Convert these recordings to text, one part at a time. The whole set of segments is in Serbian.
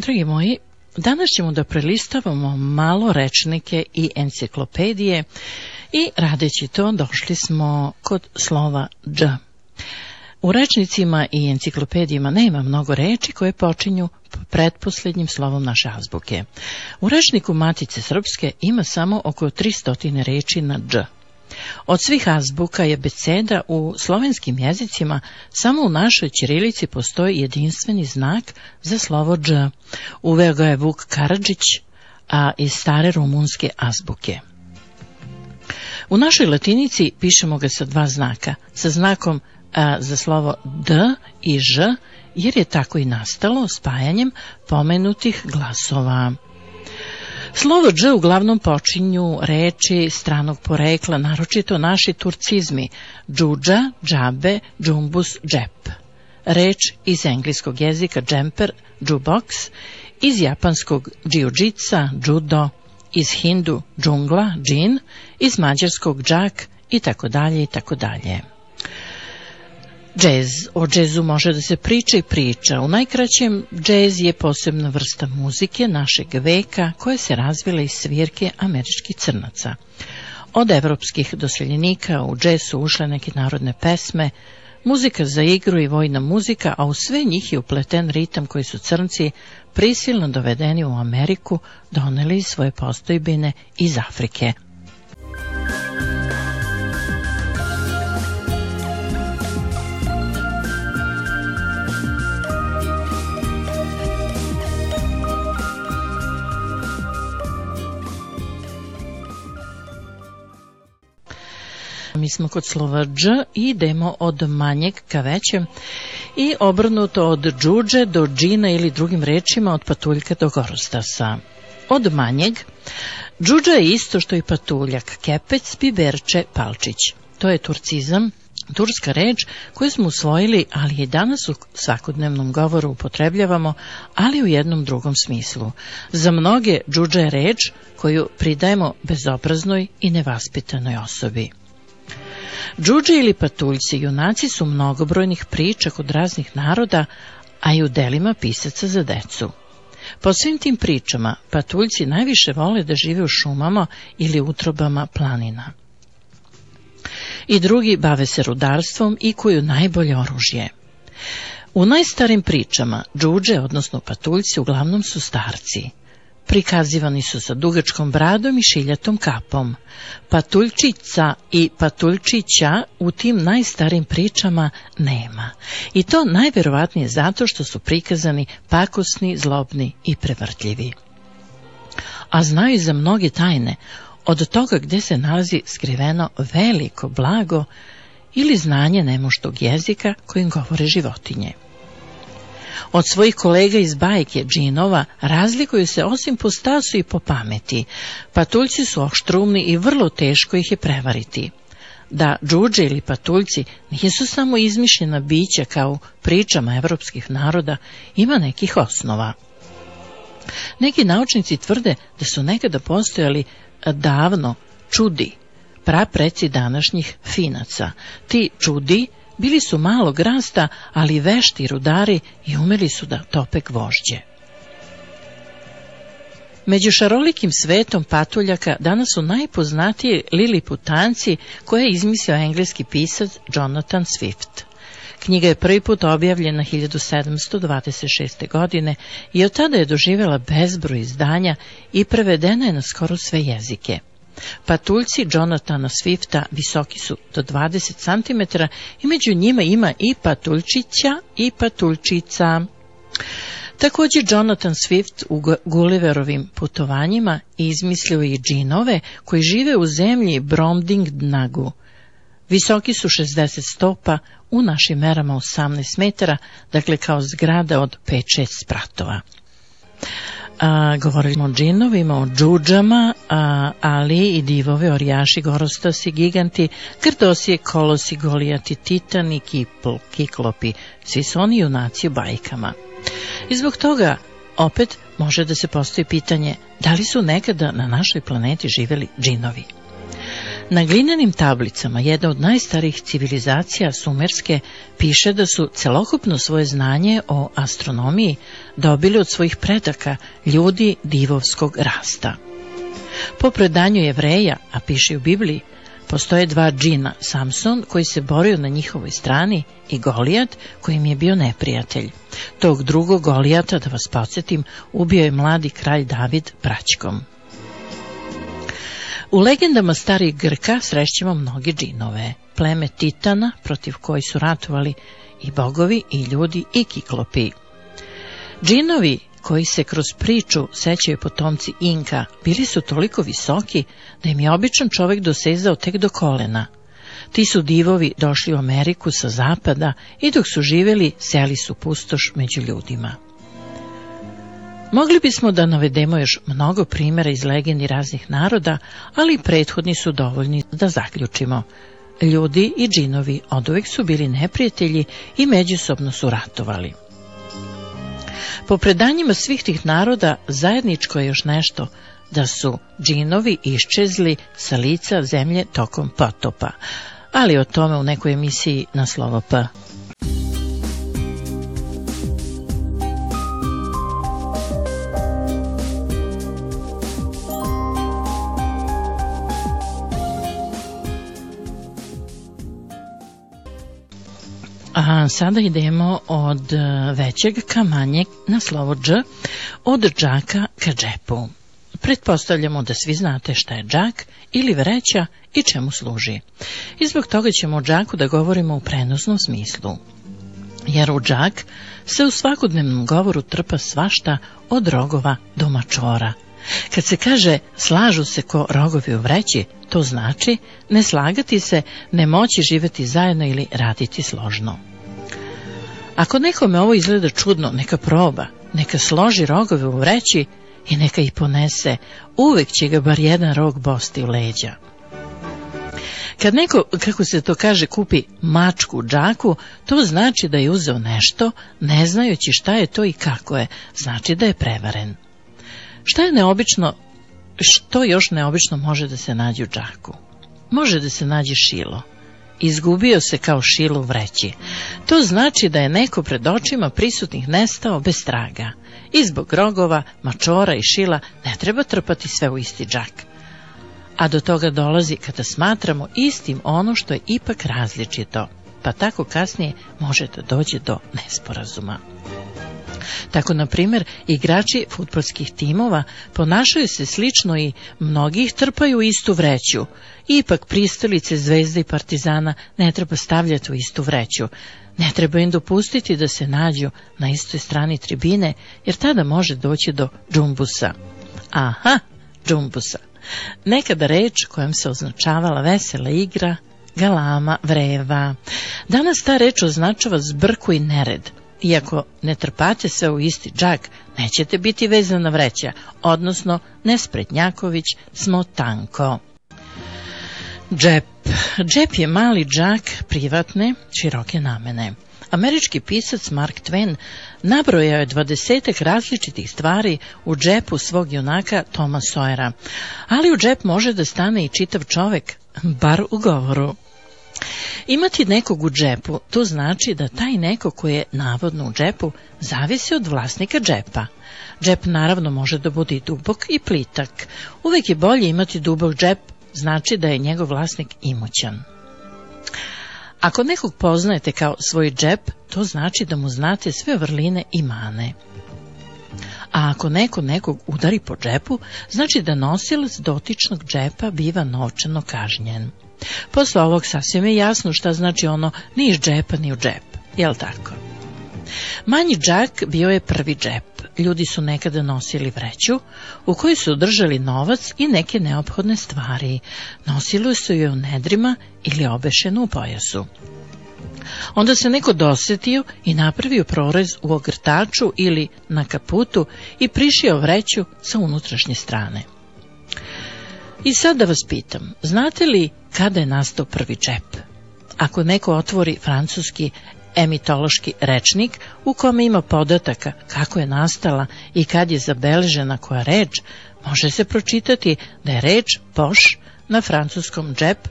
Dragi moji, danas ćemo da prelistavamo malo rečnike i enciklopedije i radeći to došli smo kod slova dž. U rečnicima i enciklopedijima nema mnogo reči koje počinju pretposlednjim slovom naše azbuke. U rečniku Matice Srpske ima samo oko 300 reči na dž. Od svih azbuka je beceda u slovenskim jezicima samo u našoj ćirilici postoji jedinstveni znak za slovo dž. Uveo ga je Vuk Karadžić, a iz stare rumunske azbuke. U našoj latinici pišemo ga sa dva znaka, sa znakom a, za slovo d i ž, jer je tako i nastalo spajanjem pomenutih glasova. Slovo dž uglavnom počinju reči stranog porekla, naročito naši turcizmi, džuđa, džabe, džumbus, džep. Reč iz engleskog jezika džemper, džubox, iz japanskog džiuđica, džudo, iz hindu džungla, džin, iz mađarskog džak i tako dalje i tako dalje. Džez. O džezu može da se priča i priča. U najkraćem, džez je posebna vrsta muzike našeg veka koja se razvila iz svirke američkih crnaca. Od evropskih doseljenika u džez su ušle neke narodne pesme, muzika za igru i vojna muzika, a u sve njih je upleten ritam koji su crnci prisilno dovedeni u Ameriku doneli svoje postojbine iz Afrike. Mi smo kod slova dž i idemo od manjeg ka većem i obrnuto od džuđe do džina ili drugim rečima od patuljka do gorostasa. Od manjeg, džuđa je isto što i patuljak, kepec, biberče, palčić. To je turcizam, turska reč koju smo usvojili, ali i danas u svakodnevnom govoru upotrebljavamo, ali u jednom drugom smislu. Za mnoge džuđa je reč koju pridajemo bezobraznoj i nevaspitanoj osobi. Džuđe ili patuljci junaci su mnogobrojnih priča kod raznih naroda, a i u delima pisaca za decu. Po svim tim pričama, patuljci najviše vole da žive u šumama ili utrobama planina. I drugi bave se rudarstvom i koju najbolje oružje. U najstarim pričama džuđe, odnosno patuljci, uglavnom su starci. Prikazivani su sa dugačkom bradom i šiljatom kapom. Patuljčica i patuljčića u tim najstarim pričama nema. I to najverovatnije zato što su prikazani pakosni, zlobni i prevrtljivi. A znaju za mnoge tajne, od toga gde se nalazi skriveno veliko blago ili znanje nemoštog jezika kojim govore životinje. Od svojih kolega iz bajke džinova razlikuju se osim po stasu i po pameti. Patuljci su oštrumni i vrlo teško ih je prevariti. Da džuđe ili patuljci nisu samo izmišljena bića kao pričama evropskih naroda, ima nekih osnova. Neki naučnici tvrde da su nekada postojali davno čudi, prapreci današnjih finaca. Ti čudi Bili su malog rasta, ali vešti rudari i umeli su da tope gvožđe. Među šarolikim svetom patuljaka danas su najpoznatiji liliputanci koje je izmislio engleski pisac Jonathan Swift. Knjiga je prvi put objavljena 1726. godine i od tada je doživjela bezbroj izdanja i prevedena je na skoro sve jezike. Patuljci Jonathana Swifta visoki su do 20 cm i među njima ima i patuljčića i patuljčica. Također Jonathan Swift u Gulliverovim putovanjima izmislio i džinove koji žive u zemlji Bromdingnagu. Visoki su 60 stopa, u našim merama 18 metara, dakle kao zgrada od 5-6 spratova. A, govorili smo o džinovima, o džuđama, a, ali i divove, orjaši, gorostasi, giganti, grdosije, kolosi, golijati, titani, kipl, kiklopi, svi su oni junaci u bajkama. I zbog toga opet može da se postoji pitanje da li su nekada na našoj planeti živeli džinovi. Na glinenim tablicama jedna od najstarijih civilizacija sumerske piše da su celokupno svoje znanje o astronomiji dobili od svojih predaka ljudi divovskog rasta. Po predanju jevreja, a piše u Bibliji, postoje dva džina, Samson koji se borio na njihovoj strani i Golijat koji im je bio neprijatelj. Tog drugog Golijata, da vas podsjetim, ubio je mladi kralj David praćkom. U legendama starih Grka srećemo mnogi džinove, pleme Titana protiv koji su ratovali i bogovi i ljudi i kiklopi. Džinovi koji se kroz priču sećaju potomci Inka bili su toliko visoki da im je običan čovek dosezao tek do kolena. Ti su divovi došli u Ameriku sa zapada i dok su živeli seli su pustoš među ljudima. Mogli bismo da navedemo još mnogo primjera iz legendi raznih naroda, ali prethodni su dovoljni da zaključimo. Ljudi i džinovi oduvek su bili neprijatelji i međusobno su ratovali. Po predanjima svih tih naroda zajedničko je još nešto, da su džinovi iščezli sa lica zemlje tokom potopa, ali o tome u nekoj emisiji na slovo P. A sada idemo od e, većeg ka manjeg na slovo dž, od džaka ka džepu. Pretpostavljamo da svi znate šta je džak ili vreća i čemu služi. I zbog toga ćemo o džaku da govorimo u prenosnom smislu. Jer u džak se u svakodnevnom govoru trpa svašta od rogova do mačora. Kad se kaže slažu se ko rogovi u vreći, to znači ne slagati se, ne moći živeti zajedno ili raditi složno. Ako nekome ovo izgleda čudno, neka proba, neka složi rogove u vreći i neka ih ponese, uvek će ga bar jedan rog bosti u leđa. Kad neko, kako se to kaže, kupi mačku u džaku, to znači da je uzeo nešto, ne znajući šta je to i kako je, znači da je prevaren. Šta je neobično, što još neobično može da se nađe u džaku? Može da se nađe šilo. Izgubio se kao šilo u vreći. To znači da je neko pred očima prisutnih nestao bez traga. I zbog rogova, mačora i šila ne treba trpati sve u isti džak. A do toga dolazi kada smatramo istim ono što je ipak različito, pa tako kasnije može da dođe do nesporazuma. Tako, na primjer, igrači futbolskih timova ponašaju se slično i mnogi ih trpaju istu vreću. Ipak pristalice Zvezde i Partizana ne treba stavljati u istu vreću. Ne treba im dopustiti da se nađu na istoj strani tribine, jer tada može doći do džumbusa. Aha, džumbusa. Nekada reč kojom se označavala vesela igra, galama, vreva. Danas ta reč označava zbrku i nered. Iako ne trpate sve u isti džak, nećete biti vezana vreća, odnosno nespretnjaković smo tanko. Džep. Džep je mali džak privatne, široke namene. Američki pisac Mark Twain nabrojao je dvadesetak različitih stvari u džepu svog junaka Toma Sawyera, ali u džep može da stane i čitav čovek, bar u govoru. Imati nekog u džepu, to znači da taj neko koji je navodno u džepu zavisi od vlasnika džepa. Džep naravno može da bude i dubok i plitak. Uvek je bolje imati dubok džep, znači da je njegov vlasnik imućan. Ako nekog poznajete kao svoj džep, to znači da mu znate sve vrline i mane. A ako neko nekog udari po džepu, znači da nosilac dotičnog džepa biva novčano kažnjen. Posle ovog sasvim je jasno šta znači ono ni iz džepa ni u džep, jel tako? Manji džak bio je prvi džep. Ljudi su nekada nosili vreću u kojoj su držali novac i neke neophodne stvari. Nosili su je u nedrima ili obešenu u pojasu. Onda se neko dosetio i napravio prorez u ogrtaču ili na kaputu i prišio vreću sa unutrašnje strane. I sad da vas pitam, znate li kada je nastao prvi džep? Ako neko otvori francuski emitološki rečnik u kome ima podataka kako je nastala i kad je zabeležena koja reč, može se pročitati da je reč poš na francuskom džep,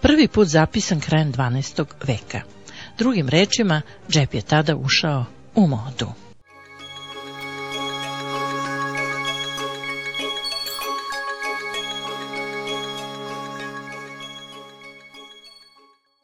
prvi put zapisan krajem 12. veka. Drugim rečima, džep je tada ušao u modu.